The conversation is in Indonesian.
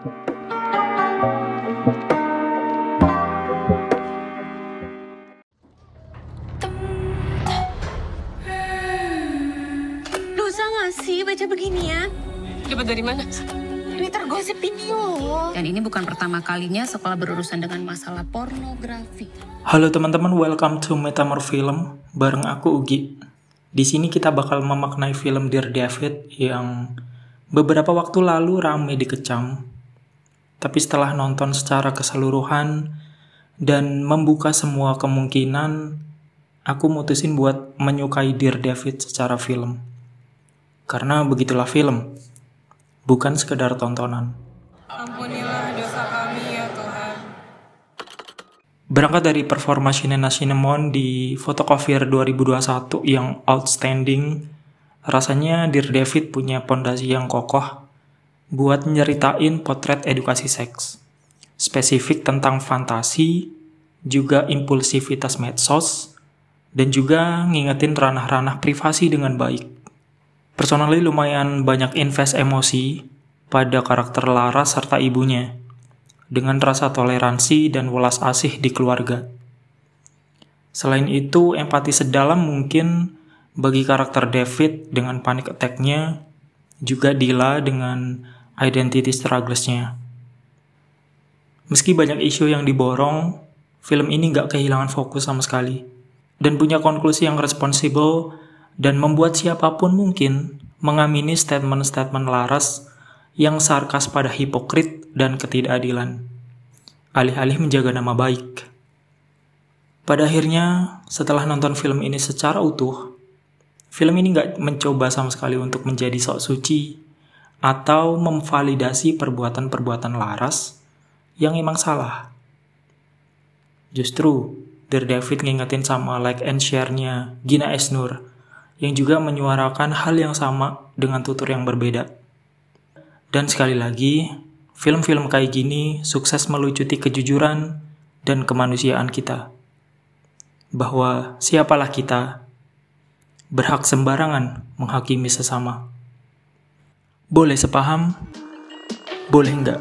Dosa gak sih baca beginian? Dapat dari mana? Ini tergosip video loh. Dan ini bukan pertama kalinya sekolah berurusan dengan masalah pornografi. Halo teman-teman, welcome to Metamor Film bareng aku Ugi. Di sini kita bakal memaknai film Dear David yang beberapa waktu lalu rame dikecam. Tapi setelah nonton secara keseluruhan dan membuka semua kemungkinan, aku mutusin buat menyukai Dear David secara film. Karena begitulah film, bukan sekedar tontonan. Ampunilah dosa kami ya Tuhan. Berangkat dari performa Shinena Cinnamon di Photocopier 2021 yang outstanding, rasanya Dear David punya pondasi yang kokoh buat nyeritain potret edukasi seks. Spesifik tentang fantasi, juga impulsivitas medsos, dan juga ngingetin ranah-ranah privasi dengan baik. Personally lumayan banyak invest emosi pada karakter Laras serta ibunya, dengan rasa toleransi dan welas asih di keluarga. Selain itu, empati sedalam mungkin bagi karakter David dengan panic attack-nya, juga Dila dengan identity struggles-nya. Meski banyak isu yang diborong, film ini nggak kehilangan fokus sama sekali, dan punya konklusi yang responsibel dan membuat siapa pun mungkin mengamini statement-statement Laras yang sarkas pada hipokrit dan ketidakadilan, alih-alih menjaga nama baik. Pada akhirnya, setelah nonton film ini secara utuh, film ini nggak mencoba sama sekali untuk menjadi sok suci atau memvalidasi perbuatan-perbuatan Laras yang emang salah. Justru, Dear David ngingetin sama like and share-nya Gina Esnur yang juga menyuarakan hal yang sama dengan tutur yang berbeda. Dan sekali lagi, film-film kayak gini sukses melucuti kejujuran dan kemanusiaan kita. Bahwa siapalah kita berhak sembarangan menghakimi sesama. Boleh sepaham, boleh enggak.